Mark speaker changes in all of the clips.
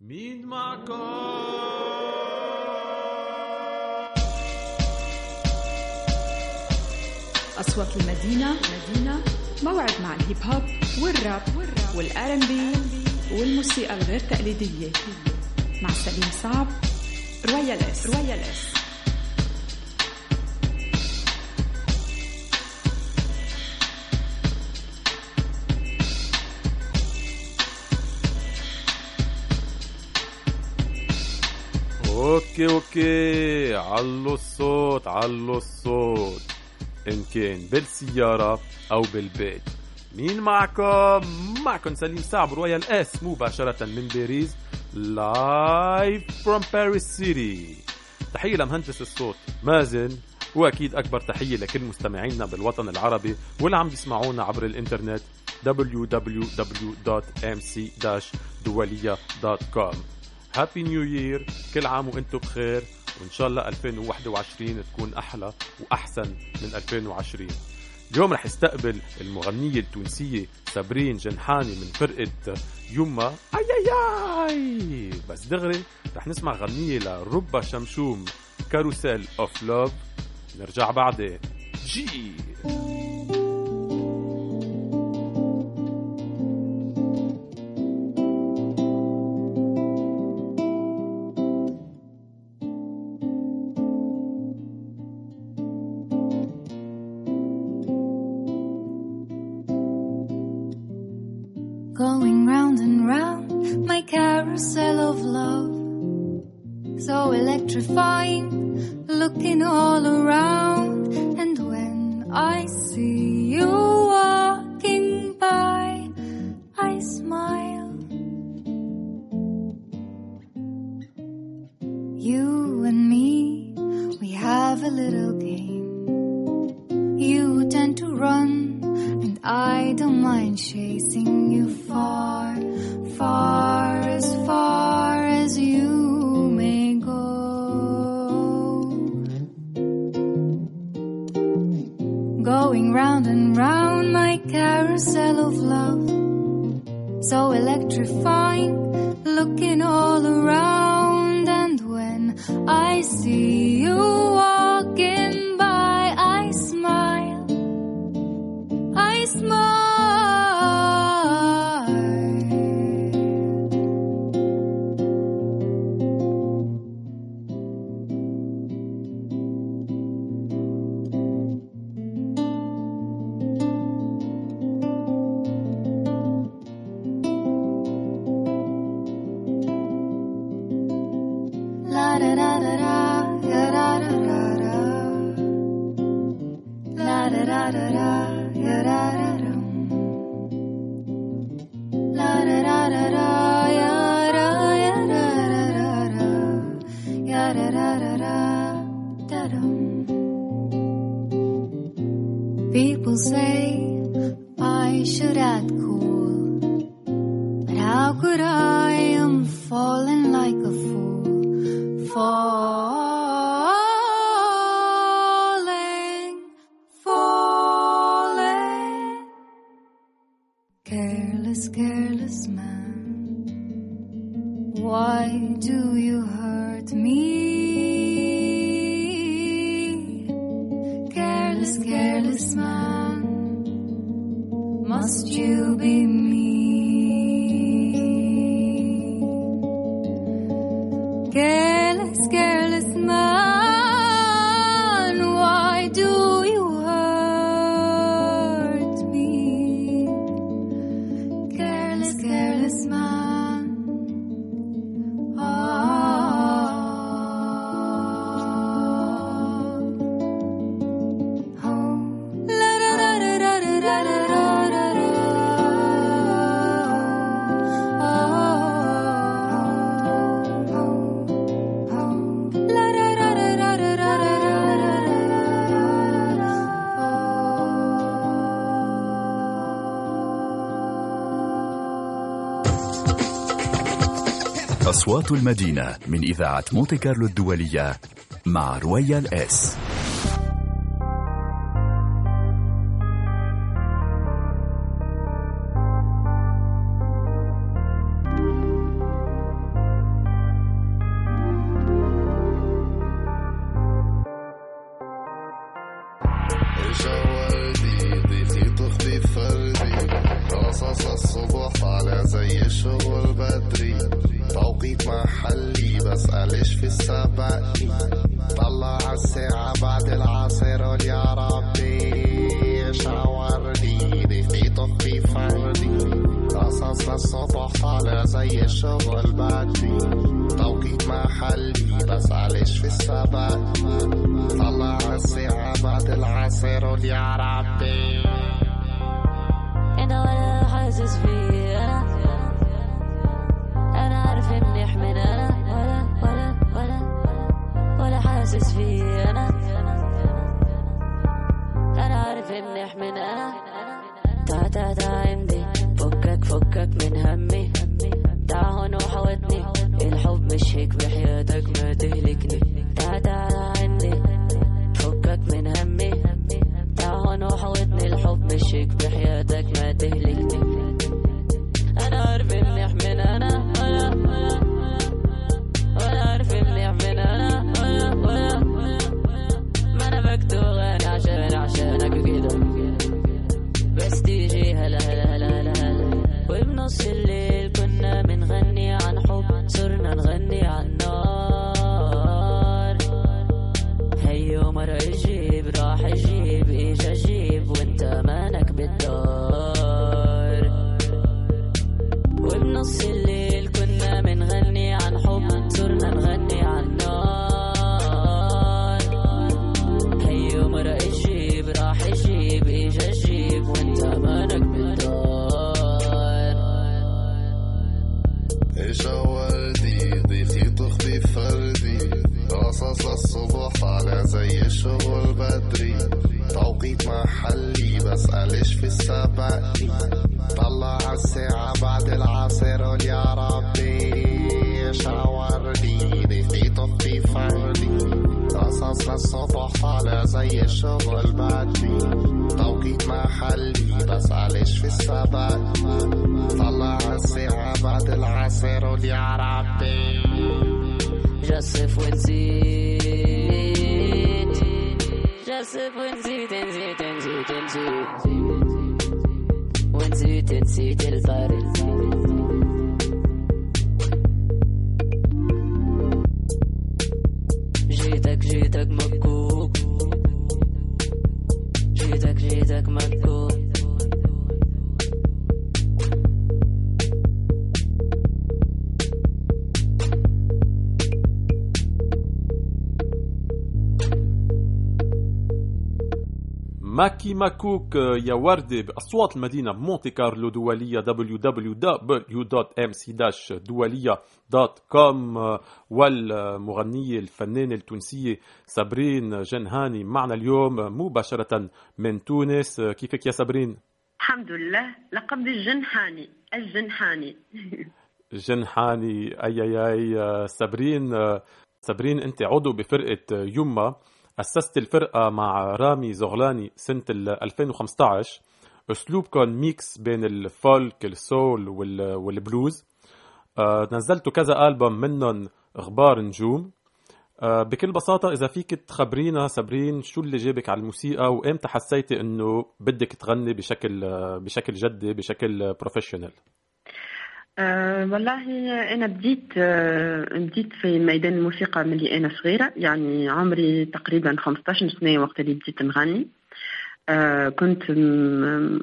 Speaker 1: معكم
Speaker 2: أصوات المدينة مدينة موعد مع ال hip hop وال rap وال R&B والموسيقى الغير تقليدية. مع سليم صعب Royal S
Speaker 1: Royal S okay okay. علوا الصوت علوا الصوت. إن كان بالسيارة أو بالبيت. مين معكم؟ معكم سليم صعب Royal S مباشرة من باريس live from Paris City تحية لمهندس الصوت مازن وأكيد أكبر تحية لكل مستمعينا بالوطن العربي واللي عم بيسمعونا عبر الإنترنت www.mc-doualiya.com happy new year كل عام وأنتم بخير. وإن شاء الله 2021 تكون أحلى وأحسن من 2020 اليوم رح استقبل المغنية التونسية سابرين جنحاني من فرقة يوما. أي أي أي! بس دغري رح نسمع غنية لربا شمشوم Carousel of Love نرجع بعدين. جي!
Speaker 3: And round my carousel of love. So electrifying, looking all around. And when I see you walking by, I smile. You and me, we have a little game. You tend to run, and I don't mind chasing you far, far as far as you may go. Going round and round my carousel of love, so electrifying, looking all around, and when I see how could I? I'm falling like a fool, falling,
Speaker 4: أصوات المدينة من إذاعة مونتي كارلو الدولية مع
Speaker 5: Royal
Speaker 6: S. ماكوك يا وردة بأصوات المدينة بمونتي كارلو دولية www.mc-doualiya.com والمغنية الفنانة التونسية سابرين جنحاني معنا اليوم مباشرة من تونس كيفك يا سابرين؟
Speaker 7: الحمد لله لقب الجنحاني الجنحاني
Speaker 6: جنحاني اي اي اي سابرين سابرين انت عضو بفرقة يوما أسست الفرقة مع رامي زغلامي سنة ال 2015 أسلوبكم mix بين ال folk ال soul وال- والبلوز. آه، نزلتوا كذا ألبوم منهم غبار نجوم. آه، بكل بساطة إذا فيك تخبرينا سابرين شو اللي جابك على الموسيقى وإمتى حسيتي إنه بدك تغني بشكل آه، بشكل جدي بشكل professional
Speaker 7: أه والله أنا بديت أه بديت في ميدان الموسيقى ملي أنا صغيرة يعني عمري تقريبا 15 سنة وقت اللي بديت نغني. أه كنت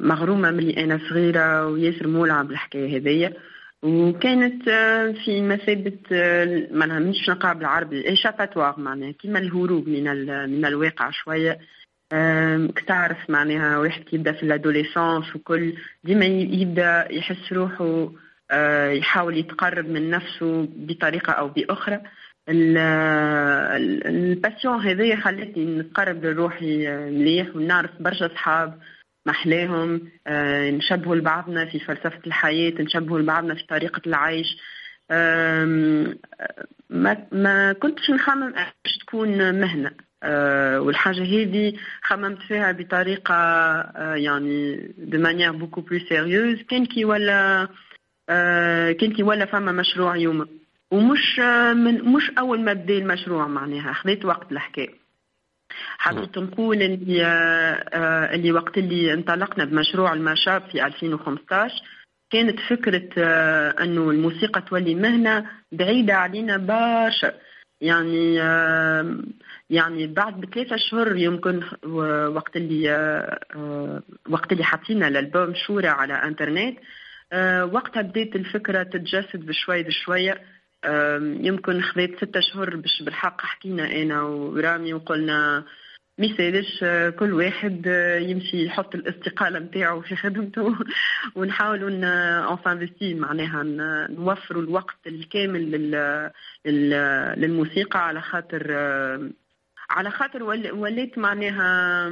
Speaker 7: مغرومة ملي أنا صغيرة وياسر مولعة بالحكاية هذيا. وكانت آه، في مثابة معناها مش نقع بالعربي un échappatoire معناها كيما الهروب من من الواقع شوية. آم، كتعرف معناها واحد كي يبدأ في ال adolescence وكل ديما يبدأ يحس روحه يحاول يتقرب من نفسه بأخرى. ال- ال- ال passion هذه خلتني نتقرب لروحي آه، مليح ونعرف برشا صحاب محلاهم. آه، نشبهوا لبعضنا في فلسفة الحياة نشبهوا لبعضنا في طريقة العيش. ما ما كنتش نخمم باش تكون مهنة. آه، والحاجة هذه خممت فيها بطريقة آه، يعني de manière beaucoup plus sérieuse. كان كي ولا آه، كان كي ولا فما مشروع يوم. ومش آه، من مش أول ما بدا المشروع معناها خذيت وقت الحكاية حبيت نقول اللي آه، اللي وقت اللي انطلقنا بمشروع المشاب في 2015 كانت فكرة أنه الموسيقى تولي مهنة بعيدة علينا برشا. يعني يعني بعد بثلاثة أشهر يمكن وقت اللي وقت اللي حطينا الألبوم شورى على إنترنت. وقتها بديت الفكرة تتجسد بشوي بشوية يمكن خذيت ستة أشهر باش بالحق حكينا أنا ورامي وقلنا ما يسالش كل واحد يمشي يحط الاستقالة نتاعو في خدمته ونحاولوا investir معناها نوفروا الوقت الكامل للموسيقى على خاطر على خاطر وليت معناها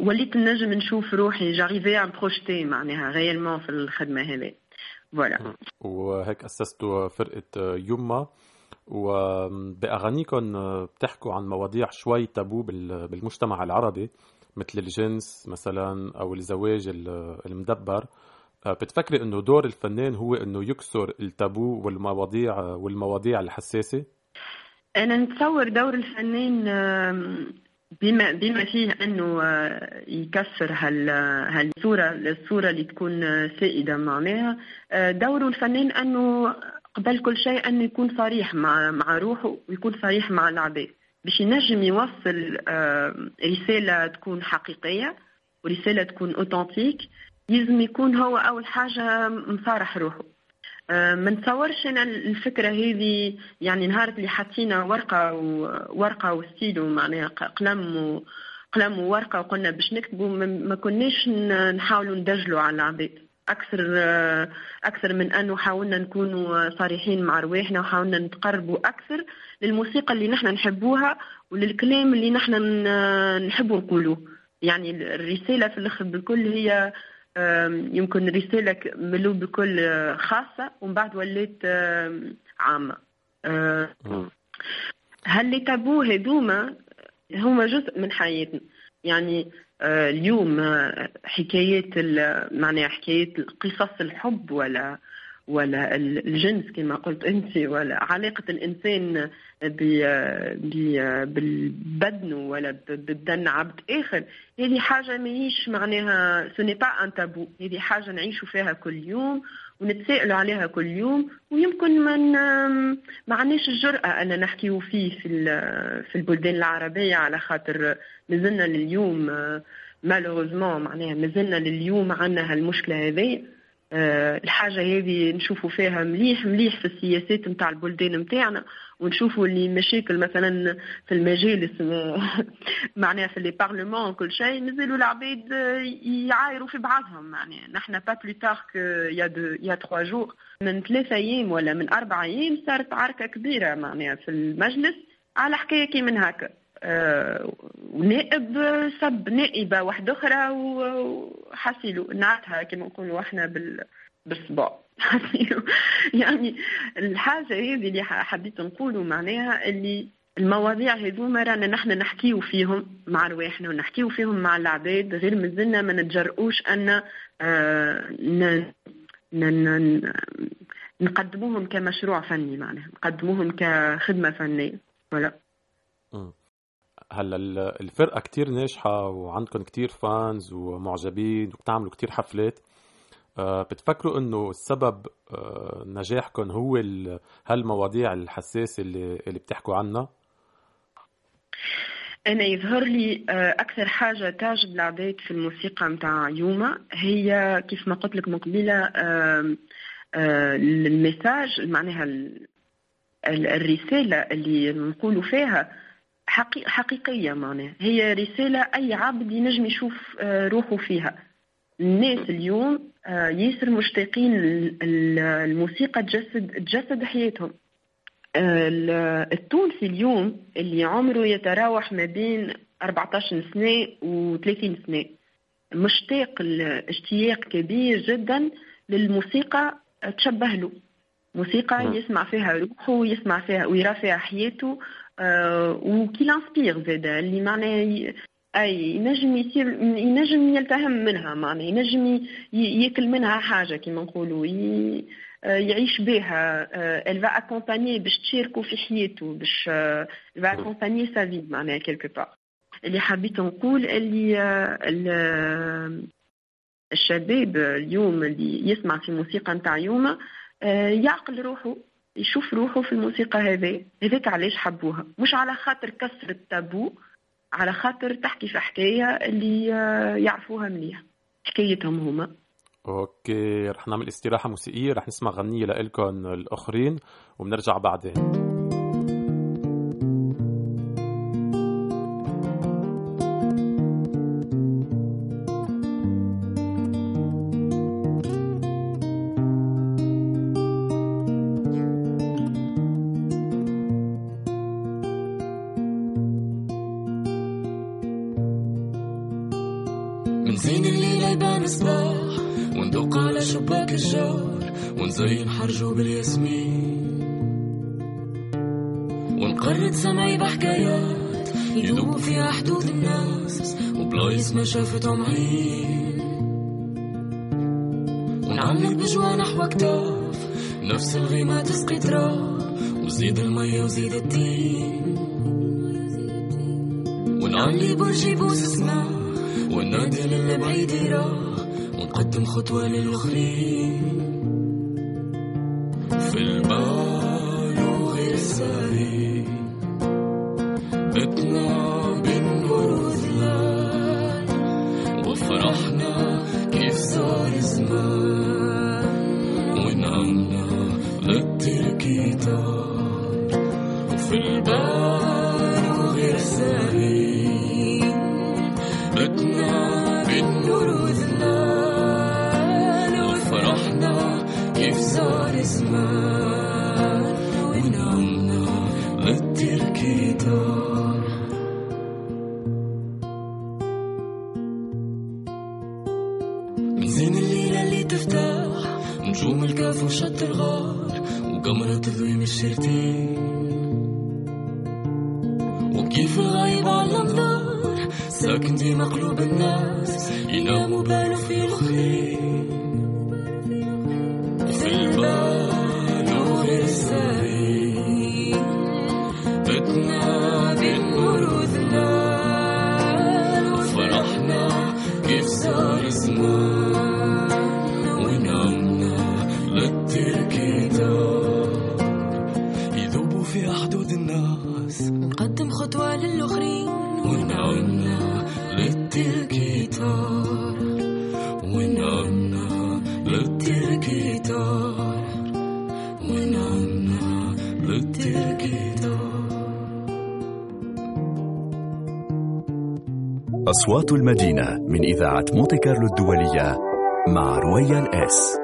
Speaker 7: وليت نجم نشوف روحي j'arrive à me projeter معناها réellement في الخدمة هذه فوالا
Speaker 1: وهيك اسستوا فرقة يما وبأغانيكم بتحكوا عن مواضيع شوي تابو بالمجتمع العربي مثل الجنس مثلا أو الزواج المدبر. بتفكري إنه دور الفنان هو إنه يكسر التابو والمواضيع والمواضيع الحساسة؟
Speaker 7: أنا نتصور دور الفنان بما بما فيه أنه يكسر هال هالصورة الصورة اللي تكون سائدة معناها دوره الفنان أنه قبل كل شيء أنه يكون صريح مع مع روحه ويكون صريح مع العباد باش ينجم يوصل رسالة تكون حقيقية ورسالة تكون اوتنتيك لازم يكون هو أول حاجة مصارح روحه. ما نتصورش أنا الفكرة هذه يعني نهار اللي حطينا ورقة وورقه وستيلو معناها قلم و قلم وورقة وقلنا باش نكتبوا ما كناش نحاولوا ندجلوا على العباد. أكثر أكثر من أنه حاولنا نكونوا صريحين مع رواحنا وحاولنا نتقربوا أكثر للموسيقى اللي نحن نحبوها وللكلام اللي نحن نحبوا نقولوه يعني الرسالة في الآخر بالكل هي يمكن رساله ملو بكل خاصة ومن بعد ولات عامة. هل اللي تابو هذوما هما جزء من حياتنا؟ يعني آه، اليوم حكايات معناها حكايات قصص الحب ولا ولا الجنس كما قلت أنت ولا علاقة الإنسان بالبدن ولا بدن عبد آخر. هذه حاجة ماهيش معناها سوني با ان تابو هذه حاجة نعيشوا فيها كل يوم ونتسائلوا عليها كل يوم ويمكن ما ما عندناش الجرأة أن نحكيو فيه في في البلدان العربية على خاطر مازلنا لليوم malheureusement معناها مازلنا لليوم عندنا هالمشكلة هذه الحاجة هذه نشوفوا فيها مليح مليح في السياسات نتاع البلدان نتاعنا ونشوفوا اللي مشاكل مثلا في المجالس معناها في les parlements كل شيء مازالوا العباد يعايروا في بعضهم معناها. نحن pas plus tard يا دو يا تخوا جور من ثلاثة أيام ولا من أربع أيام صارت عركة كبيرة معناها في المجلس على حكاية كي من هكا. آه، ونائب سب نائبة واحدة أخرى وحسيلو نعتها كما نقولوا إحنا بال بالصباع يعني الحاجة هذه اللي حبيت نقوله معناها اللي المواضيع هذوما رانا نحن نحكيو فيهم مع رواحنا ونحكيو فيهم مع العباد غير مازلنا ما نتجرؤوش أن آه نقدموهم كمشروع فني معناها نقدموهم كخدمة فنية. ولا.
Speaker 1: هلا الفرقة كتير ناجحة وعندكم كتير فانز ومعجبين وبتعملوا كتير حفلات. آه، بتفكروا إنه السبب آه، نجاحكم هو هالمواضيع الحساسة اللي اللي بتحكوا عنها؟
Speaker 7: أنا يظهر لي آه، أكثر حاجة تعجب العباد في الموسيقى متاع يوما. هي كيف ما قلت لك من قبيله معناها الرسالة اللي نقولوا فيها. حقيقية معناها. هي رسالة أي عبد ينجم يشوف آه، روحه فيها. الناس اليوم آه، ياسر مشتاقين الموسيقى تجسد تجسد حياتهم. آه، التونسي اليوم اللي عمره يتراوح ما بين 14 سنة و 30 سنة. مشتاق اشتياق كبير جدا للموسيقى تشبه له. موسيقى نعم. يسمع فيها روحه يسمع فيها ويرى فيها حياته. وكي لانسبير زاد اللي معناه أي ينجم يصير ينجم يلتهم منها معناه ينجم ياكل منها حاجة كيما نقولوا آه، يعيش بها elle va accompagner باش تشاركوا في حياته باش elle va accompagner sa معناها اللي حبيت نقول اللي الشباب اليوم اللي يسمع في موسيقى نتاع يوم آه، يعقل روحه يشوف روحه في الموسيقى هذه. هذاك علاش حبوها. مش على خاطر كسر التابو على خاطر تحكي في حكاية اللي آه، يعرفوها مليح. حكايتهم هما.
Speaker 1: أوكي رح نعمل استراحة موسيقية رح نسمع غنية لإلكم الآخرين وبنرجع بعدين.
Speaker 8: ما شافتهم عين ونعلق بجوا نحو كتاف نفس الغيمة تسقي تراب. وزيد المية وزيد الدين. ونعلي برج يبوس سما وننادي للي بعيد يراه. ونقدم خطوة للآخرين. نجوم الكاف وشط الغار وقمرة تضوي الشرتين. وكيف الغايب على الأنظار ساكن ديما قلوب الناس يناموا بالو في الخير. في البال وغير الساري بتنا بالنور وظلال وفرحنا كيف صار زمان
Speaker 4: أصوات المدينة من إذاعة مونتي كارلو الدولية مع رويال إس.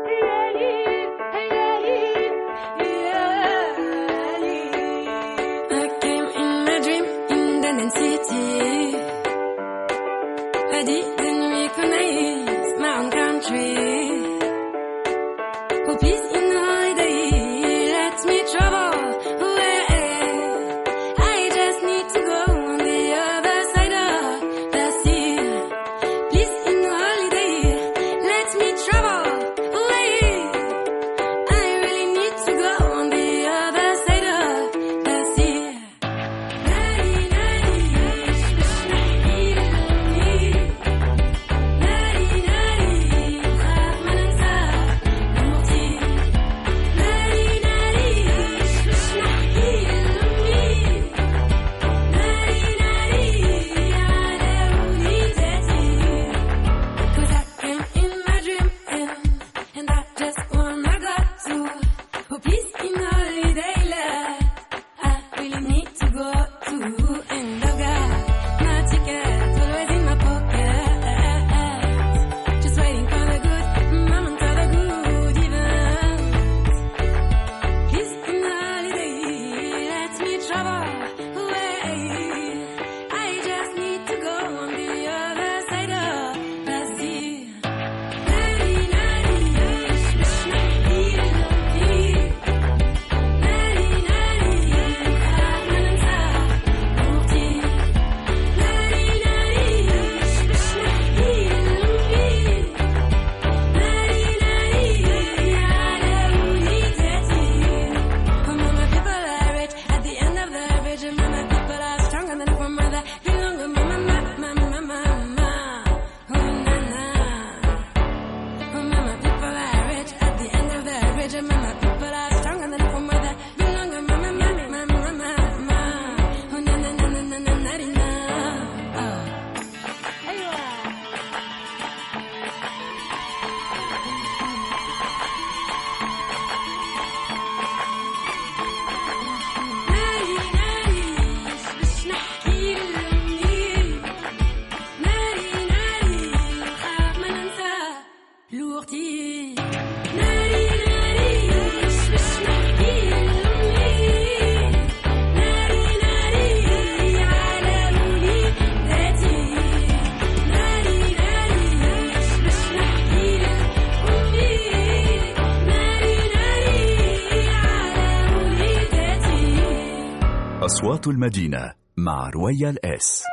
Speaker 4: المدينة مع رويال إس.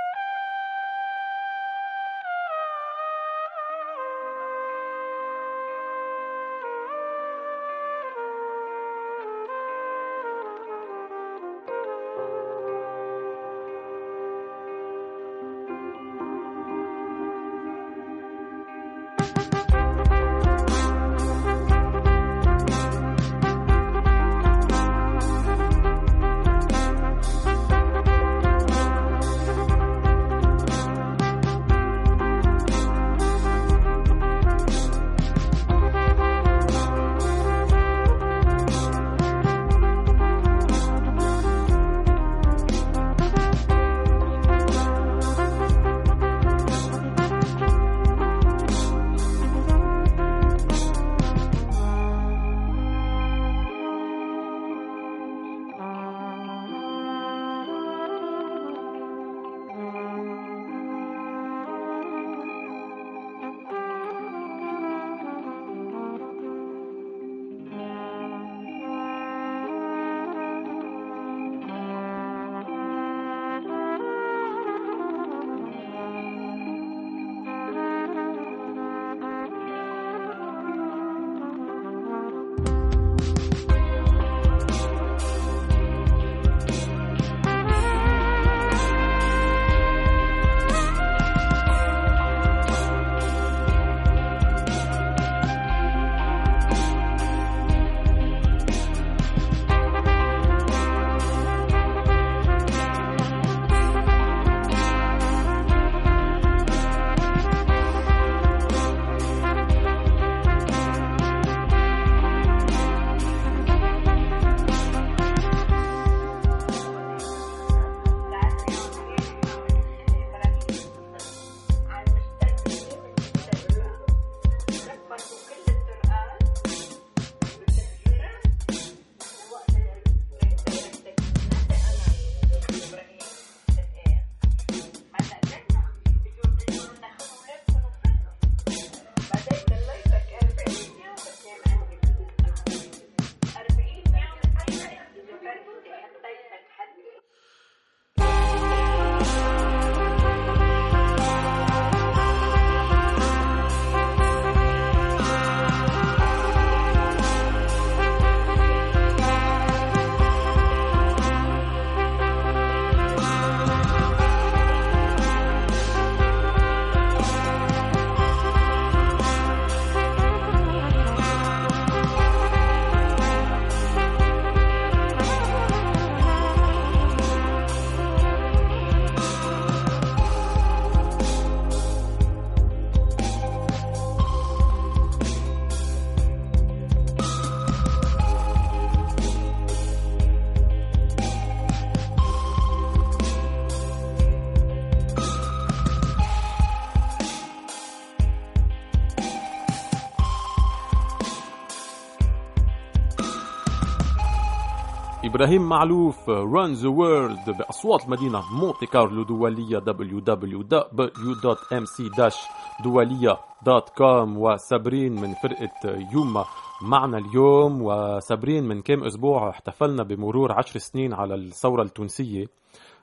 Speaker 1: إبراهيم معلوف Run the World بأصوات المدينة مونتي كارلو دولية www.mc-دولية.com وسابرين من فرقة يوما معنا اليوم وسابرين من كم أسبوع احتفلنا بمرور عشر سنين على الثورة التونسية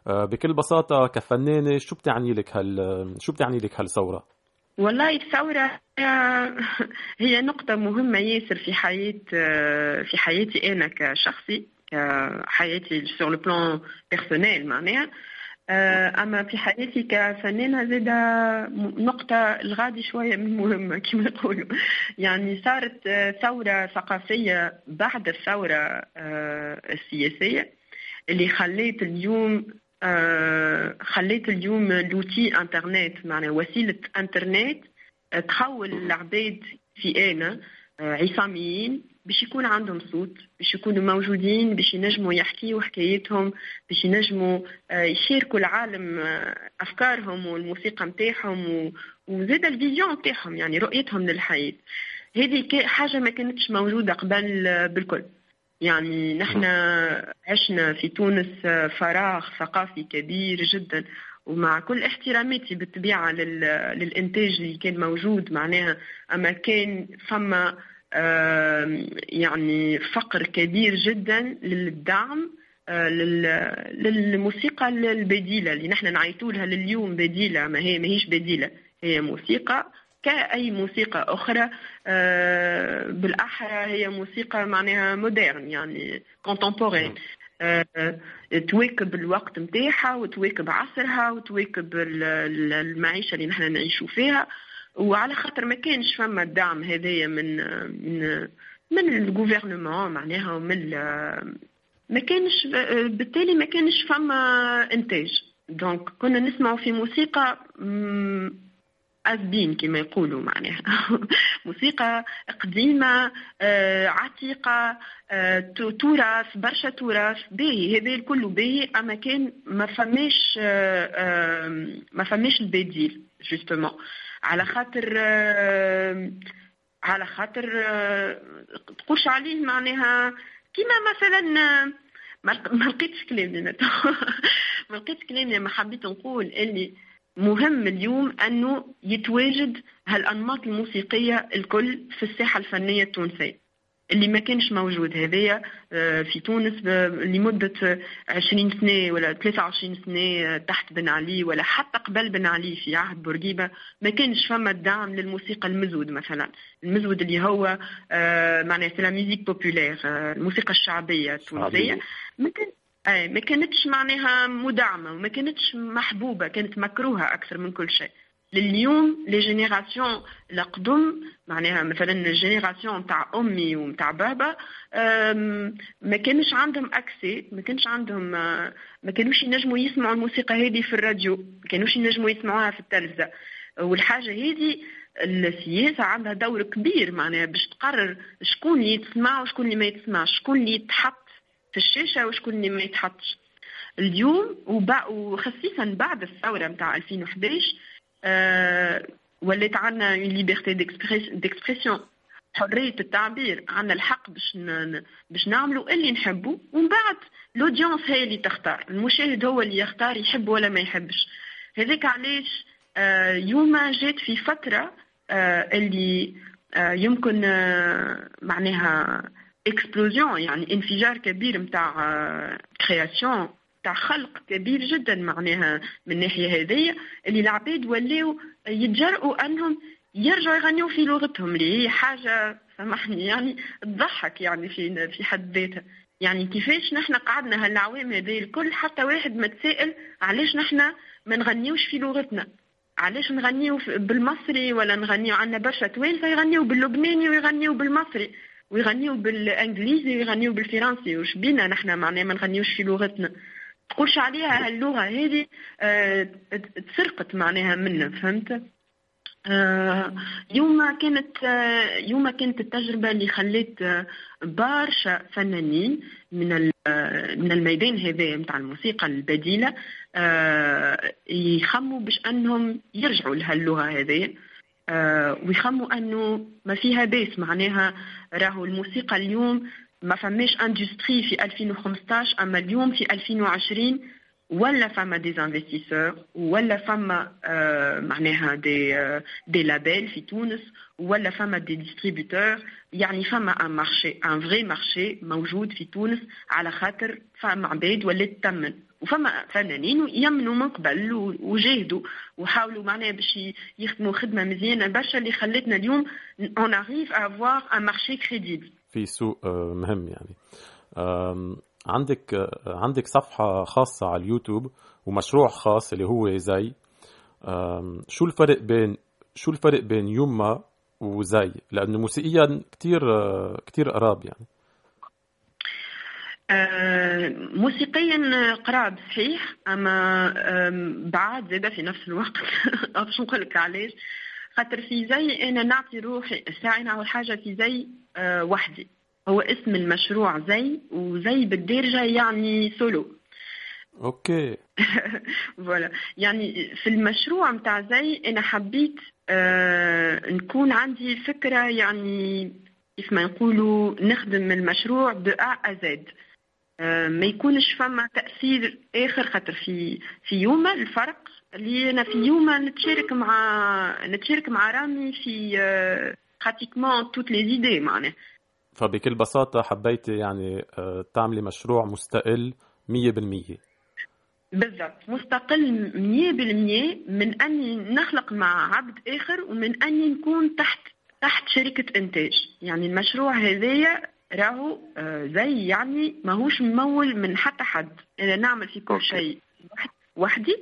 Speaker 1: آه، بكل بساطة كفنانة شو بتعني لك هال شو بتعني لك هالثورة؟
Speaker 7: والله الثورة هي نقطة مهمة ياسر في حياة في حياتي أنا كشخصي كحياتي sur le plan personnel معناها. أما في حياتي كفنانة زاده نقطة الغادي شوية من مهمه كما يقولوا يعني صارت ثورة ثقافية بعد الثورة السياسية اللي خليت اليوم خليت اليوم l'outil internet. معناها وسيلة إنترنت تحول العباد في أنا عصاميين باش يكون عندهم صوت باش يكونوا موجودين باش ينجموا يحكيوا حكايتهم باش ينجموا يشاركوا العالم أفكارهم والموسيقى نتاعهم وزاد الفيزيون نتاعهم يعني رؤيتهم للحياة. هذه حاجة ما كانتش موجودة قبل بالكل. يعني نحن عشنا في تونس فراغ ثقافي كبير جدا ومع كل احتراماتي بالطبيعة للإنتاج اللي كان موجود معناها أما كان فما يعني فقر كبير جدا للدعم آه، لل- للموسيقى البديلة اللي نحن نعيطوا لها لليوم بديلة ما هي ماهيش بديلة هي موسيقى كأي موسيقى أخرى آه، بالأحرى هي موسيقى معناها مودرن يعني كونتمبورين تواكب الوقت نتاعها وتواكب عصرها وتواكب ال- ال- المعيشة اللي نحن نعيشوا فيها. وعلى خاطر ما كانش فما الدعم هذايا من من من الجوفرنمون معناها ومن ما كانش بالتالي ما كانش فما إنتاج. دونك كنا نسمعوا في موسيقى أزبين كما يقولوا معناها. موسيقى قديمة آه، عتيقة آه، تراث برشا تراث. باهي هذا الكل باهي أما كان ما فماش آه، آه، ما فماش البديل جوستومون على خاطر آه، على خاطر آه، تقولش عليه معناها كيما مثلا ما لق- ما لقيتش كلامي. ما لقيتش كلامي ما حبيت نقول اللي مهم اليوم أنه يتواجد هالأنماط الموسيقية الكل في الساحة الفنية التونسية اللي ما كانش موجود. هذايا آه، في تونس ب- لمدة 20 سنة ولا 23 سنة آه، تحت بن علي ولا حتى قبل بن علي في عهد بورقيبة ما كانش فما الدعم للموسيقى المزود مثلا. المزود اللي هو آه، معناها c'est la musique populaire آه، الموسيقى الشعبية التونسية. ما كان أي ما كانتش معناها مدعمة وما كانتش محبوبة كانت مكروهة أكثر من كل شيء. لليوم les générations القدم معناها مثلا ال génération نتاع أمي ونتاع بابا ما كانش عندهم accès ما كانش عندهم ما كانوش ينجموا يسمعوا الموسيقى هذه في الراديو ما كانوش ينجموا يسمعوها في التلفزة. والحاجة هذه السياسة عندها دور كبير معناها باش تقرر شكون اللي يتسمع وشكون اللي ما يتسمعش شكون اللي يتحط في الشاشة وشكون اللي ما يتحطش. اليوم وخصيصا بعد الثورة نتاع 2011 آه، ولات عندنا une liberté d'expression حرية التعبير عندنا الحق باش باش نعملوا اللي نحبوا ومن بعد ال audience هي اللي تختار المشاهد هو اللي يختار يحب ولا ما يحبش. هذاك علاش آه، يوم جات في فترة آه، اللي آه، يمكن معناها explosion يعني انفجار كبير نتاع création تاع خلق كبير جدا معناها من الناحية هذيا اللي العباد ولاو يتجرؤوا أنهم يرجعوا يغنيوا في لغتهم اللي هي حاجة سامحني يعني تضحك يعني في في حد ذاتها. يعني كيفاش نحن قعدنا هالعوام هذه الكل حتى واحد ما تسائل علاش نحن ما نغنيوش في لغتنا؟ علاش نغنيو بالمصري ولا نغنيو عندنا برشا توانسه يغنيو باللبناني ويغنيو بالمصري ويغنيو بالإنجليزي ويغنيو بالفرنسي. وش بينا نحن معناها ما نغنيوش في لغتنا؟ تقولش عليها هاللغة هذه آه، تسرقت معناها منا فهمت؟ آه، يوم كانت آه، يوم كانت التجربة اللي خلت برشا فنانين من من الميدان هذا نتاع الموسيقى البديلة يخموا باش أنهم يرجعوا لهاللغة هذه ويخموا أنه ما فيها باس معناها راهو الموسيقى اليوم ما فماش industrie في 2015 أما اليوم في 2020 ولا فما des investisseurs ولا فما آه معناها des des labels في تونس ولا فما des distributeurs يعني فما un marché un vrai marché موجود في تونس على خاطر فما عباد ولات تمن وفما فنانين يمنوا من قبل وجاهدوا. وحاولوا معناها باش يخدموا خدمة مزيانة برشا اللي خلتنا اليوم on arrive à avoir un marché crédible
Speaker 1: في سوق آه، مهم يعني. عندك آه، عندك صفحة خاصة على اليوتيوب ومشروع خاص اللي هو زي. شو الفرق بين شو الفرق بين يما وزي؟ لأنه موسيقيا كتير آه، كتير قراب يعني.
Speaker 7: موسيقيا قراب صحيح. أما بعد زاده في نفس الوقت. باش نقول لك علاش خاطر في زي أنا نعطي روحي ساعة اول حاجة في زي آه، وحدي. هو اسم المشروع زي وزي بالدارجه يعني سولو
Speaker 1: أوكي.
Speaker 7: Voilà. يعني في المشروع متاع زي أنا حبيت آه نكون عندي فكرة يعني كيف ما نقولوا نخدم المشروع de A à Z آه ما يكونش فما تأثير آخر خاطر في في يوما الفرق. اللي أنا في يوما نتشارك مع نتشارك مع رامي في براتيكمون توت لي زيدي معناها.
Speaker 1: فبكل بساطة حبيتي يعني آه، تعملي مشروع مستقل 100%
Speaker 7: بالضبط. مستقل 100% من أني نخلق مع عبد آخر ومن أني نكون تحت تحت شركة إنتاج. يعني المشروع هذايا راهو آه، زي يعني ماهوش ممول من حتى حد. أنا نعمل في كل شيء وحدي.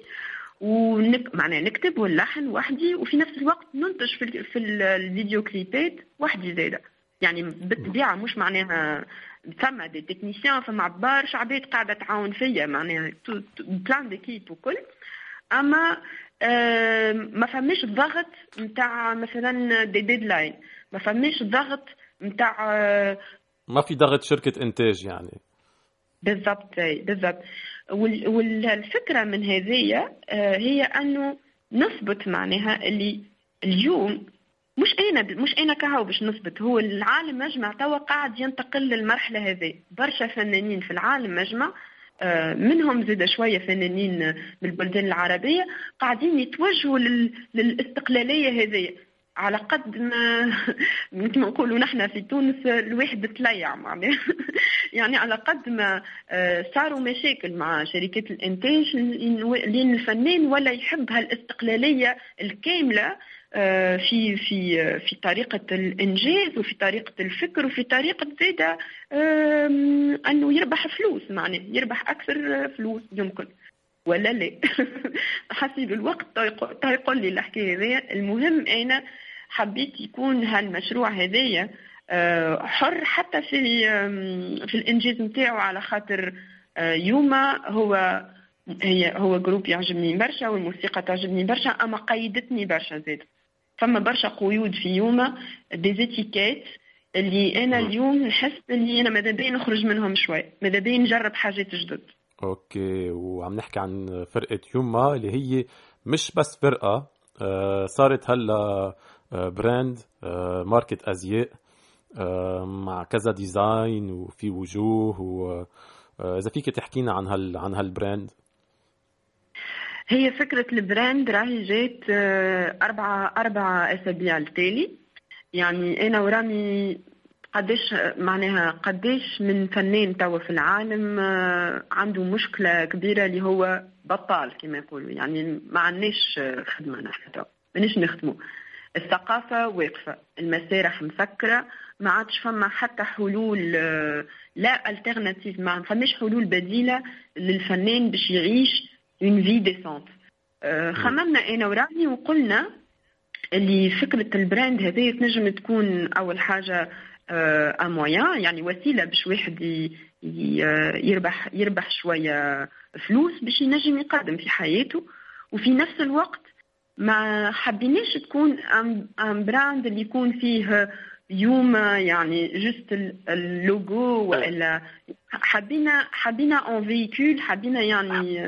Speaker 7: ونك... معناها نكتب واللحن وحدي وفي نفس الوقت ننتج في, ال... في الفيديو كليبات وحدي زاده يعني بالطبيعة مش معناها فما des techniciens فما برشا عباد قاعدة تعاون فيا معناها plein d'équipes وكل. أما آه ما فماش ضغط نتاع مثلا des deadlines ما فماش ضغط نتاع آه
Speaker 1: ما في ضغط شركة إنتاج يعني.
Speaker 7: بالضبط بالضبط. والفكرة من هذه آه، هي أنه نثبت معناها اللي اليوم مش أنا مش أنا كهو باش نثبت. هو العالم مجمع توا قاعد ينتقل للمرحلة هذه برشا فنانين في العالم مجمع آه، منهم زاد شوية فنانين من البلدان العربية قاعدين يتوجهوا للاستقلالية هذه على قد ما مثل ما نقولوا نحن في تونس الواحد تليع معناها. يعني على قد ما آه، صاروا مشاكل مع شركات الإنتاج لأن الفنان ولا يحب هالاستقلالية الكاملة آه، في في في طريقة الإنجاز وفي طريقة الفكر وفي طريقة زادة أنه يربح فلوس معناه يربح أكثر فلوس يمكن. ولا لا؟ حسب الوقت يقول لي الحكاية هذه المهم أنا حبيت يكون هالمشروع هذايا آه، حر حتى في في الإنجاز نتاعو على خاطر آه، يوما هو هي هو groupe يعجبني برشا والموسيقى تعجبني برشا أما قيدتني برشا زاد. فما برشا قيود في يوما des étiquettes اللي أنا اليوم نحس اللي أنا ماذا بين نخرج منهم شوي ماذا بين نجرب حاجات جدد.
Speaker 1: okay وعم نحكي عن فرقة يوما اللي هي مش بس فرقة آه، صارت هلا brand ماركة أزياء مع كذا design وفي وجوه واذا فيك تحكينا عن هال عن هال brand
Speaker 7: هي فكرة ال brand راهي جات أربعة أربعة أسابيع التالي. يعني أنا ورامي قديش معناها قديش من فنان توا في العالم عنده مشكلة كبيرة اللي هو بطال كما يقولوا. يعني ما عندناش خدمة نحن توا. مانيش نخدموا الثقافة واقفة. المسارح مسكرة ما عادش فما حتى حلول آه، l'alternative ما فماش حلول بديلة للفنان باش يعيش une vie décente خممنا أنا ورامي وقلنا اللي فكرة ال brand هذه تنجم تكون أول حاجة un moyen يعني وسيلة باش واحد يربح يربح شوية فلوس باش ينجم يقدم في حياته. وفي نفس الوقت ما حبيناش تكون un brand اللي يكون فيه يوم يعني juste le logo ولا حبينا حبينا on véhicule حبينا يعني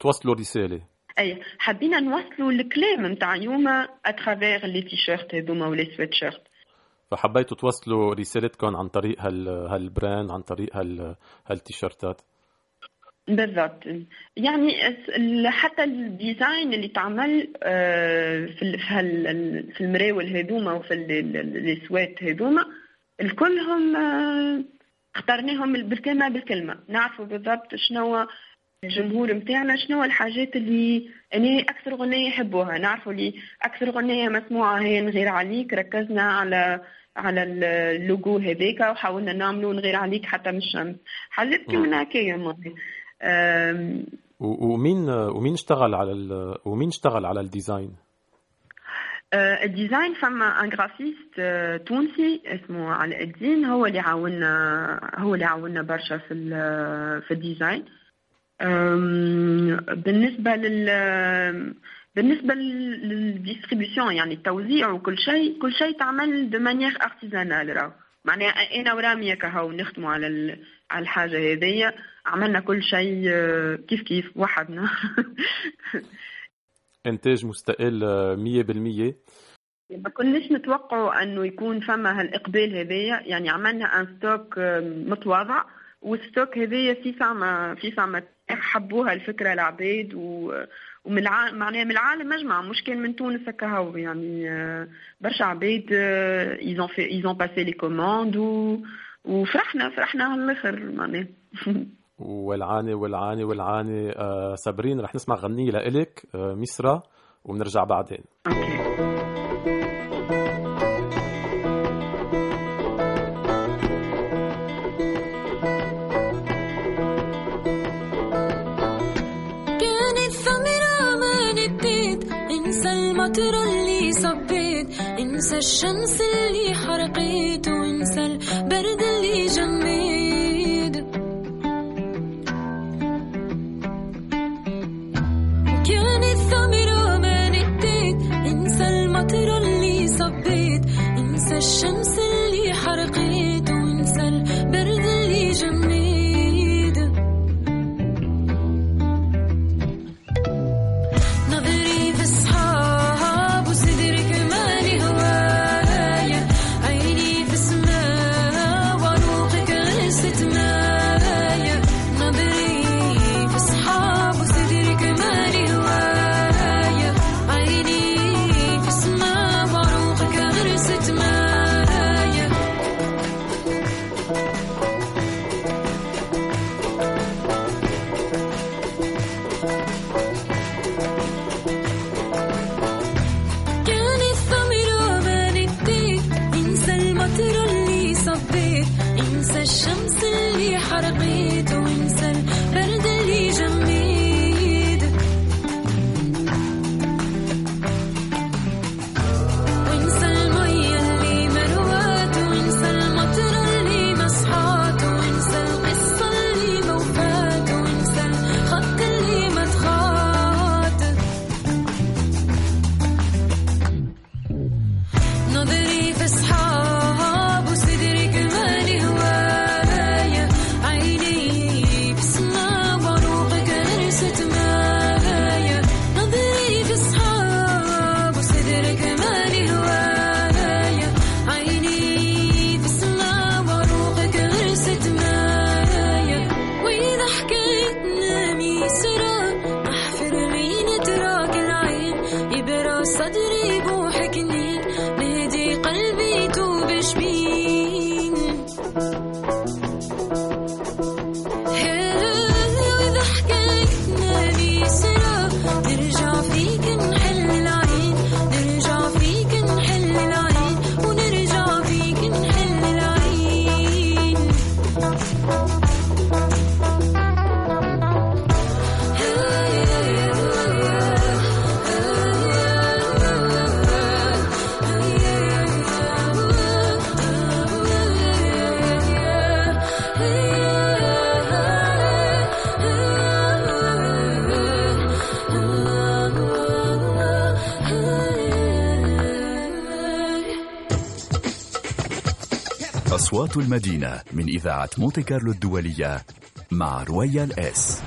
Speaker 1: توصلوا رسالة.
Speaker 7: أي حبينا نوصلوا الكلام نتاع يوما à travers les t-shirts هذوما ولا سويت شيرت
Speaker 1: فحبيتوا توصلوا رسالتكم عن طريق هال هال brand عن طريق هال هالتيشيرتات.
Speaker 7: بالضبط. يعني حتى ال design اللي تعمل آه، في في المراول هذوما وفي ال sweats هذوما الكلهم آه، اخترناهم بالكلمة بالكلمة. نعرفوا بالضبط شنو الجمهور نتاعنا شنو الحاجات اللي أنا أكثر غنية يحبوها. نعرفوا اللي أكثر غنية مسموعة هي نغير عليك ركزنا على على اللوجو هذاك وحاولنا نعملوا نغير عليك حتى من الشمس. حاجات كيما هكايا
Speaker 1: ومين ومين اشتغل على ومين اشتغل على ال design؟
Speaker 7: آه، ال design فما un graphiste آه، تونسي اسمه علاء الدين هو اللي عاونا هو اللي عاونا برشا في في ال design. بالنسبة لل بالنسبة لل distribution يعني التوزيع وكل شيء كل شيء تعمل de manière artisanale راهو. معناها أنا ورامي كهو نخدموا على على الحاجة هذيا. عملنا كل شيء آه، كيف كيف وحدنا.
Speaker 1: إنتاج مستقل 100%
Speaker 7: آه، ما كناش نتوقعوا أنه يكون فما هالإقبال هذايا يعني عملنا un stock آه، متواضع. والستوك هذايا في فما في فما حبوها الفكرة العباد و ومن العالم معناها من العالم مجمع مش كان من تونس هكا يعني آه، برشا عباد ايزون في ايزون باسي لي كوموند وفرحنا فرحنا على الآخر معناها
Speaker 1: والعاني والعاني والعاني آه، صابرين رح نسمع غنية لإلك آه، مصرة ونرجع بعدين.
Speaker 9: okay. خاطر اللي صبيت انسى الشمس اللي حرقيت وانسى
Speaker 3: المدينة من إذاعة مونتي كارلو الدولية مع رويال إس.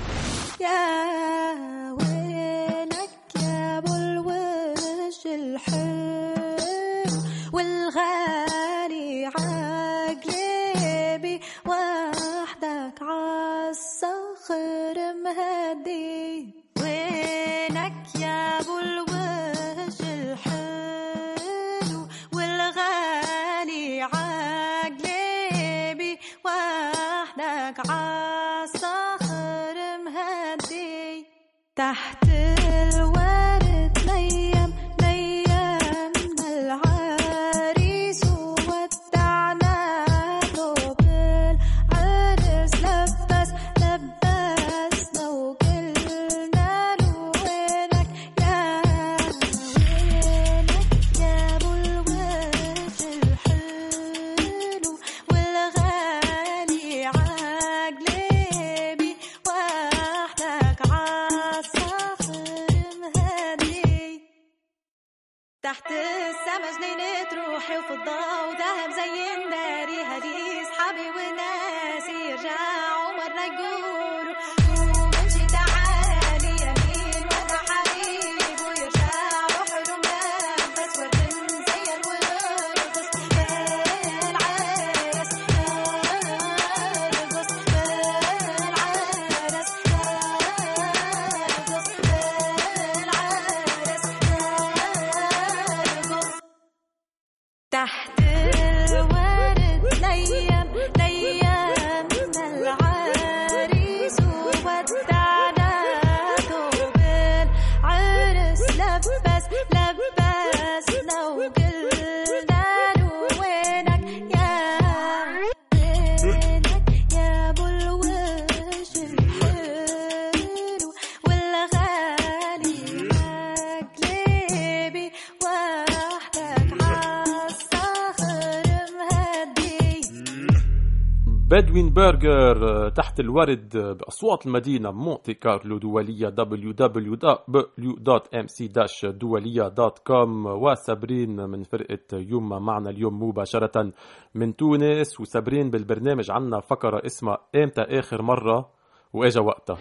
Speaker 1: بدوين برجر آه، تحت الورد آه، بأصوات المدينة مونتي كارلو دولية www.mc-دولية.com وسابرين من فرقة يوما معنا اليوم مباشرة من تونس وسابرين بالبرنامج عنا فقرة اسمها إمتى آخر مرة؟ وإجا وقتها.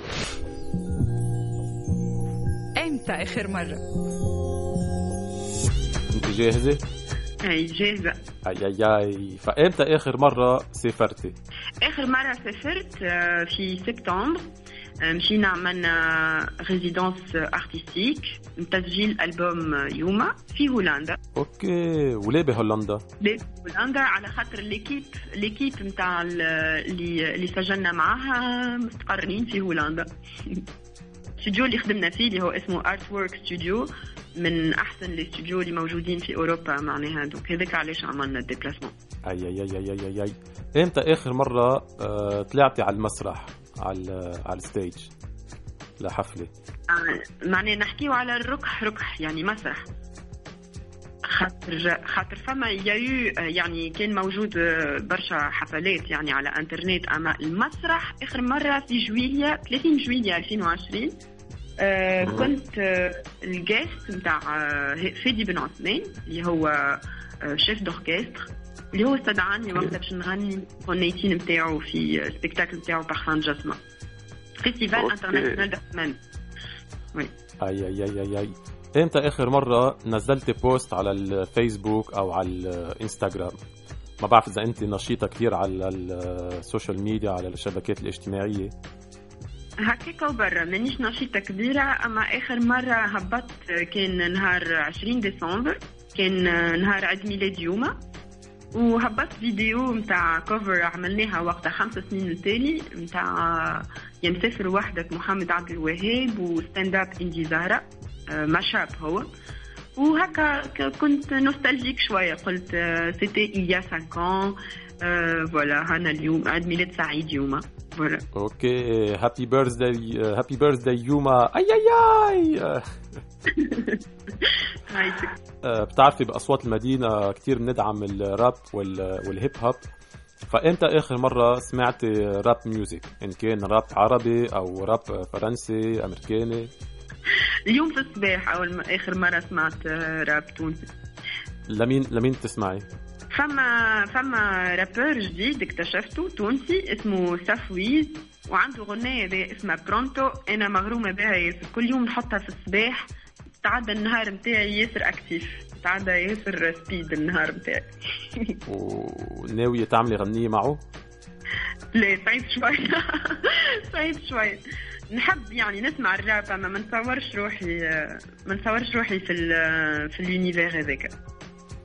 Speaker 2: إمتى آخر مرة؟
Speaker 1: أنت جاهزة؟
Speaker 7: أي جاهزة
Speaker 1: أي أي أي. فإمتى آخر مرة سافرتي؟
Speaker 7: آخر مرة سافرت آه، في سبتمبر. آه، مشينا عملنا résidence artistique تسجيل ألبوم يوما في هولندا.
Speaker 1: okay. وليه بهولندا؟
Speaker 7: ليه في هولندا على خاطر l'équipe l'équipe نتاع اللي اللي سجلنا معاها مستقرين في هولندا. الاستوديو اللي خدمنا فيه اللي هو اسمه Artwork Studio من أحسن الاستوديو اللي موجودين في أوروبا معناها. donc هذاك علاش عملنا ال
Speaker 1: déplacement أي أي أي أي أي أي. إمتى آخر مرة آه، طلعتي على المسرح على على ال stage؟ لحفلة.
Speaker 7: آه، معناها نحكيو على الركح ركح يعني مسرح. خاطر خاطر فما يايو يعني كان موجود آه، برشا حفلات يعني على إنترنت. أما المسرح آخر مرة في جويليا 30 جويليا 2020 آه كنت آه الجيست نتاع آه فادي بن عثمان اللي هو آه شيف دوركستر اللي هو استدعاني وقتها باش نغني غنيتين نتاعو في سبيكتاكل نتاعو بارفان جاسما فيستيفال. انترناسيونال دخمان وي
Speaker 1: أي أي أي أي أي. إمتى آخر مرة نزلتي بوست على الفيسبوك أو على الإنستغرام؟ ما بعرف إذا أنت نشيطة كثير على السوشيال ميديا على الشبكات الاجتماعية.
Speaker 7: هكاكا وبرا. مانيش نشيطة كبيرة أما آخر مرة هبطت كان نهار 20 ديسمبر كان نهار عيد ميلاد يوما. وهبطت فيديو متاع cover عملناها وقتها خمس سنين التالي متاع يا مسافر وحدك محمد عبد الوهاب و Stand Up هندي زهرة آه، mash-up هو. وهكا كنت nostalgique شوية قلت c'était il y a 5 ans voilà هانا اليوم عيد ميلاد سعيد يوما فوالا
Speaker 1: okay happy birthday happy birthday يوما اي اي اي آه، آه، بتعرفي بأصوات المدينة كثير بندعم الراب وال- وال hip hop فامتى آخر مرة سمعتي rap music إن كان راب عربي أو راب فرنسي أمريكاني؟
Speaker 7: اليوم في الصباح أول آخر مرة سمعت آه، راب تونسي.
Speaker 1: لمين لمين تسمعي؟
Speaker 7: فما فما rappeur جديد اكتشفته تونسي اسمه سافويز وعنده غنية دي اسمها Pronto أنا مغرومة بها ياسر. كل يوم نحطها في الصباح تعدى النهار متاعي ياسر actif تعدى ياسر speed النهار متاعي.
Speaker 1: وناوية تعملي غنية معه؟
Speaker 7: لا صعيب شوي. صعيب شوي. نحب يعني نسمع الراب أما ما نصورش روحي ما نصورش روحي في ال في ال univers هذاك.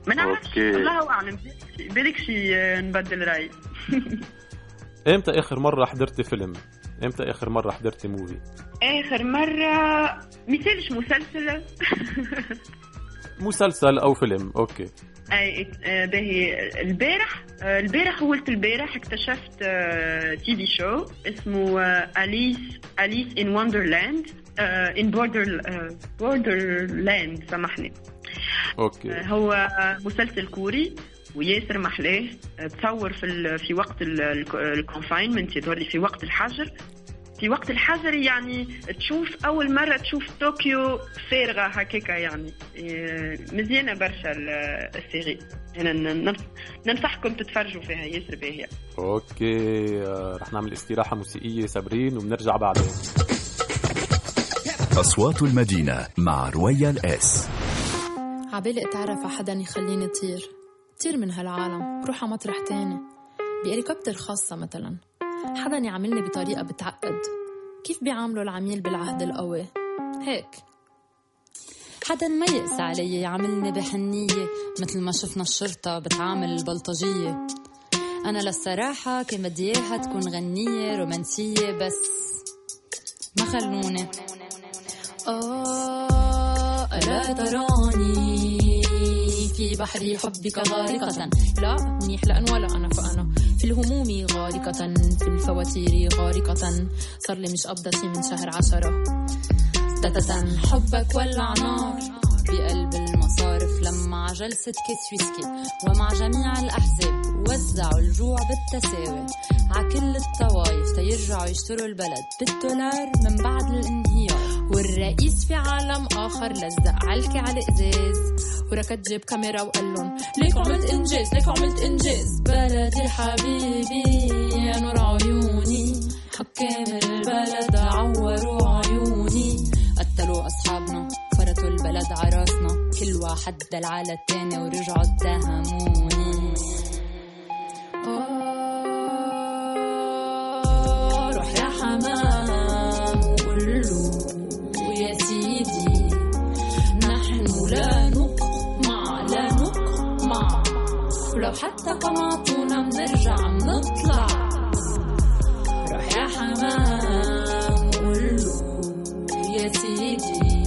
Speaker 7: ما نعرفش
Speaker 1: okay.
Speaker 7: الله أعلم. بالك شي نبدل رايي
Speaker 1: إمتى آخر مرة حضرتي فيلم؟ إمتى آخر مرة حضرتي movie
Speaker 7: آخر مرة مثالش مسلسل.
Speaker 1: مسلسل أو فيلم okay.
Speaker 7: أي آه، باهي. البارح آه، البارح ولت البارح اكتشفت TV show اسمه Alice Alice in Wonderland in Border Borderland سامحني.
Speaker 1: أوكي.
Speaker 7: آه، هو مسلسل كوري وياسر محلاه آه، تصور في ال- في وقت ال confinement يظهر لي في وقت الحجر. في وقت الحجر يعني تشوف أول مرة تشوف طوكيو فارغة هكاكا يعني. آه، مزيانة برشا ال- série. أنا ننصحكم تتفرجوا فيها ياسر
Speaker 1: باهية. okay رح نعمل استراحة موسيقية صابرين وبنرجع بعدين.
Speaker 4: أصوات المدينة مع Royal S.
Speaker 10: عبالي أتعرف على حدا يخليني طير طير من هالعالم روح على مطرح تاني بهليكوبتر خاصة مثلا. حدا يعاملني بطريقة بتعقد. كيف بيعاملوا العميل بالعهد القوي؟ هيك.
Speaker 11: حدا ما يقسى علي يعاملني بحنية مثل ما شفنا الشرطة بتعامل البلطجية. أنا للصراحة كان بدي إياها تكون غنية رومانسية بس ما خلوني. آه ألا تراني في بحر حبك غارقة؟ لا منيح لأن ولا أنا فأنا. في الهموم غارقة في الفواتير غارقة. صار لي مش قبضتي من شهر عشرة. تتتن حبك ولع نار بقلب المصارف لما جلسة كيس ويسكي ومع جميع الأحزاب وزعوا الجوع بالتساوي. ع كل الطوايف تيرجعوا يشتروا البلد. بالدولار من بعد الانهيار. والرئيس في عالم آخر لزق علكي على الإزاز وركض جيب كاميرا وقال لهم ليك عملت إنجاز ليك عملت إنجاز. بلدي حبيبي يا نور عيوني. حكام البلد عوروا عيوني. قتلوا أصحابنا فرطوا البلد عراسنا كل واحد دل على التاني ورجعوا اتهموني. ولو حتى قمعتونا بنرجع بنطلع. روح يا حمام وقول له يا سيدي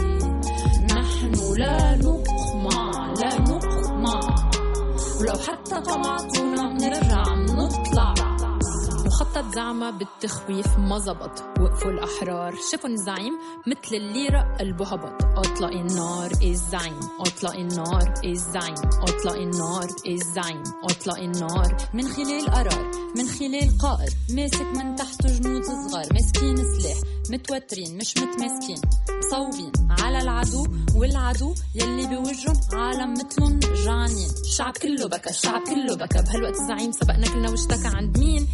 Speaker 11: نحن لا نقمع لا نقمع. ولو حتى قمعتونا بنرجع بنطلع. مخطط زعمة بالتخويف ما زبط. وقفوا الأحرار. شافوا الزعيم مثل الليرة قلبه هبط أطلق النار الزعيم؟ أطلق النار الزعيم؟ أطلق النار الزعيم؟ أطلق النار. من خلال قرار من خلال قائد. ماسك من تحته جنود صغار. ماسكين سلاح. متوترين مش متماسكين. مصوبين. على العدو والعدو يلي بوجهن عالم مثلن جعانين الشعب كله بكى الشعب كله بكى. بهالوقت الزعيم سبقنا كلنا واشتكى عند مين؟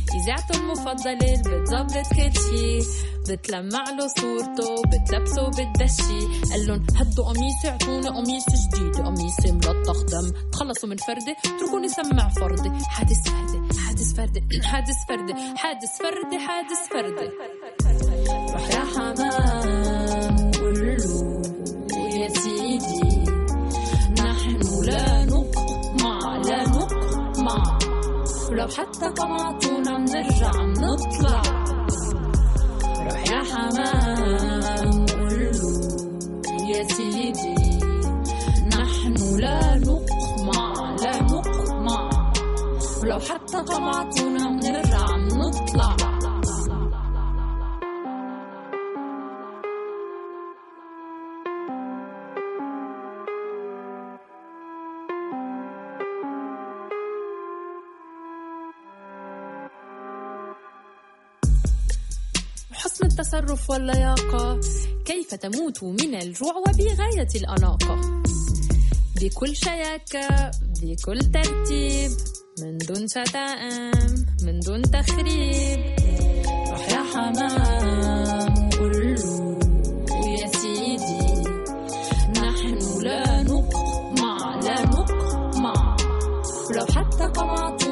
Speaker 11: اذاعته المفضله بتظبط كل شي. بتلمع له صورته بتلبسه بتدشي لهم هدوا قميصي اعطوني قميص جديد. قميصي ملطخ دم. تخلصوا من فردي اتركوني سمع فردي. حادث فردي حادث فردي حادث فردي حادث فردي حادث فردي. روح ولو حتى قمعتونا بنرجع بنطلع. روح يا حمام له يا سيدي نحن لا نقمع لا نقمع. ولو حتى قمعتونا بنرجع بنطلع. التصرف واللياقة. كيف تموت من الجوع وبغاية الأناقة؟ بكل شياكة بكل ترتيب. من دون شتائم من دون تخريب. روح يا حمام قول له يا سيدي. نحن لا نقمع لا نقمع. ولو حتى قمعتونا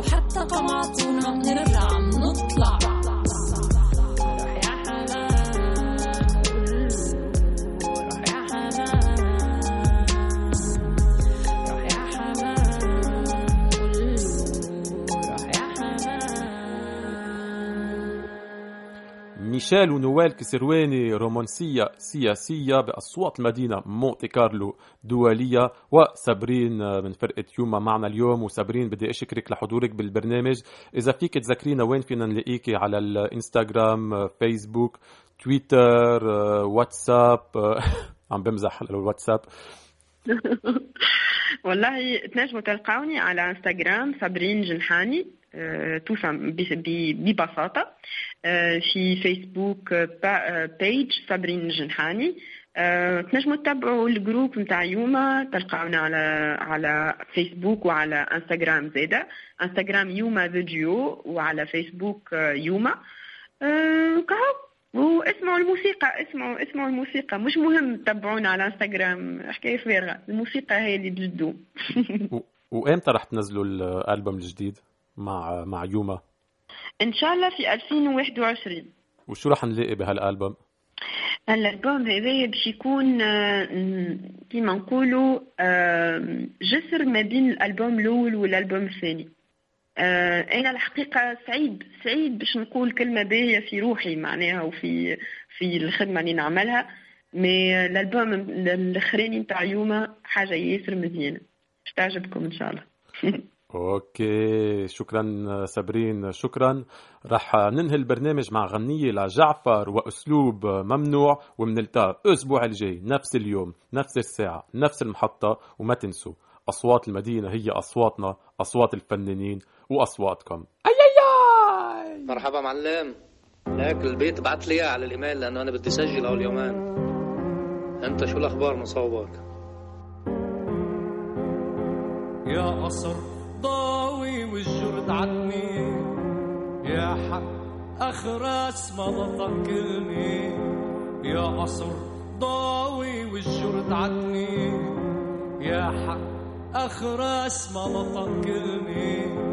Speaker 11: ولو حتى قمعتونا
Speaker 1: ميشيل ونوال كسرواني رومانسية سياسية بأصوات المدينة مونتي كارلو دولية وسابرين من فرقة يوما معنا اليوم وسابرين بدي أشكرك لحضورك بالبرنامج. إذا فيك تذكرينا وين فينا نلاقيكي على الإنستغرام فيسبوك تويتر واتساب عم بمزح على الواتساب.
Speaker 7: والله تنجموا تلقاوني على إنستغرام صابرين جنحاني آه، tout sim- في فيسبوك page صابرين جنحاني آه، تنجموا تتبعوا ال groupe نتاع يوما تلقاونا على على فيسبوك وعلى انستغرام زاده انستغرام يوما فيديو وعلى فيسبوك آه، يوما. آه، كهو واسمعوا الموسيقى اسمعوا اسمعوا الموسيقى. مش مهم تتبعونا على انستغرام حكاية فارغة. الموسيقى هي اللي بتدوم
Speaker 1: و- وإمتى رح تنزلوا الألبوم الجديد مع مع يوما؟
Speaker 7: إن شاء الله في 2021
Speaker 1: وشو رح نلاقي بهالألبوم؟
Speaker 7: الألبوم هذايا باش يكون آه، كيما نقولوا آه، جسر ما بين الألبوم الأول والألبوم الثاني. آه، أنا الحقيقة سعيد سعيد باش نقول كلمة باهية في روحي معناها وفي في الخدمة اللي نعملها. مي الألبوم الأخراني نتاع يوما حاجة ياسر مزيانة. تعجبكم إن شاء الله.
Speaker 1: okay شكرا سابرين شكرا. رح ننهي البرنامج مع غنية لجعفر وأسلوب ممنوع ومنلتقى الأسبوع الجاي نفس اليوم نفس الساعة نفس المحطة وما تنسوا أصوات المدينة هي أصواتنا أصوات الفنانين وأصواتكم. أي أي
Speaker 12: أي! مرحبا معلم. لك البيت بعت لي على الإيميل لأنه أنا بدي اسجل اول يومين أنت شو الأخبار مصوبك؟
Speaker 13: يا قصر ضاوي والجرد عني يا حق أخرس ما نطق كلمة يا قصر ضاوي والجرد عني يا حق أخرس ما نطق كلمة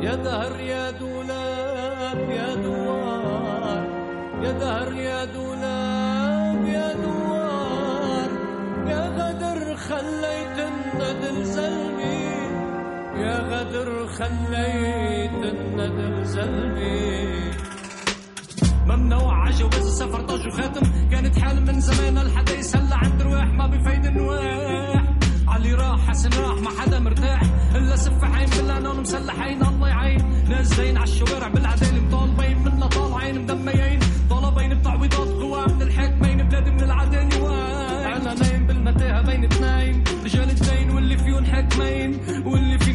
Speaker 13: يا دهر يا دولاب يا دوار. يا دهر يا دولاب يا دوار. يا غدر خليت الندل زلمي يا غدر خليت الندل زلمي ممنوع عجوز السفر طاج وخاتم. كانت حال من زمان الحدا يسلى عند رواح ما بفايد نواح علي راح حسن راح ما حدا مرتاح. إلا سفاحين بالعنان مسلحين الله يعين. ناس زين عالشوارع بالعدالة مطالبين منا طالعين مدميين طلبين بتعويضات قوى من الحاكمين بلاد من العدالة اعلانين بالمتاهة بين اثنين. رجال الدين واللي فيهم حاكمين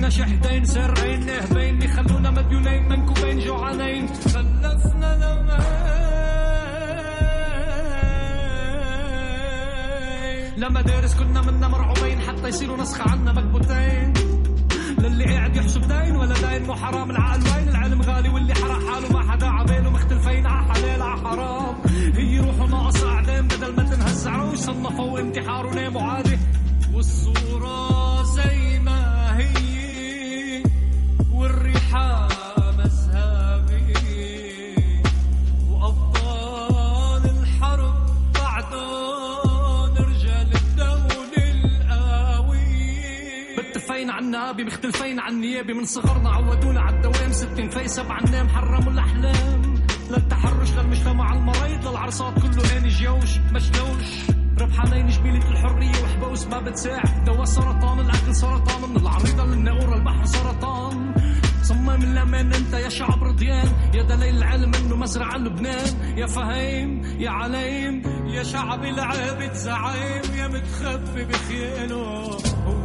Speaker 13: واللي فينا شحدين سرعين نهبين يخلونا مديونين منكوبين جوعانين. خلفنا لمين لمدارس كنا منا مرعوبين حتى يصيروا نسخة عنا مكبوتين. للي قاعد يحسب دين ولا دين مو حرام العقل وين؟ العلم غالي واللي حرق حاله ما حدا عباله مختلفين ع حلال ع حرام. هي روحه ناقص اعدام بدل ما تنهز عروش صنفوا انتحار وناموا عادي. والصورة النابي مختلفين عن النيابة من صغرنا عودونا على الدوام. ستين في سبع نام حرموا الأحلام. للتحرش للمجتمع المريض للعرصات كله هاني جيوش مشلوش. ربحانين جبيلة الحرية وحبوس ما بتساع. دوا سرطان الأكل سرطان من العريضة للناقورة البحر سرطان. صمم الأمان أنت يا شعب رضيان. يا دليل العلم إنه مزرعة لبنان. يا فهيم يا عليم يا شعب العابد زعيم. يا متخبي بخياله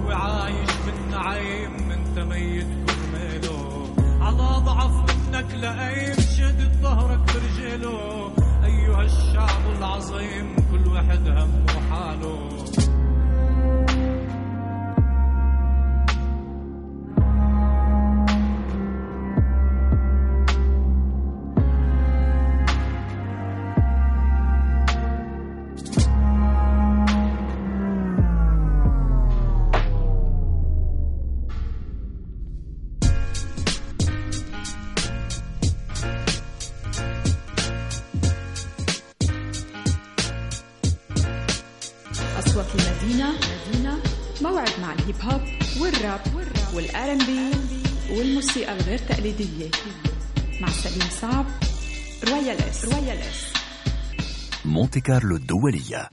Speaker 13: هو عايش بالنعيم انت ميت كرماله على ضعف منك لقيم شدد ظهرك برجاله أيها الشعب العظيم كل واحد همه حاله.
Speaker 2: تقليدية مع سليم صعب Royal S Royal S
Speaker 4: مونتي كارلو الدولية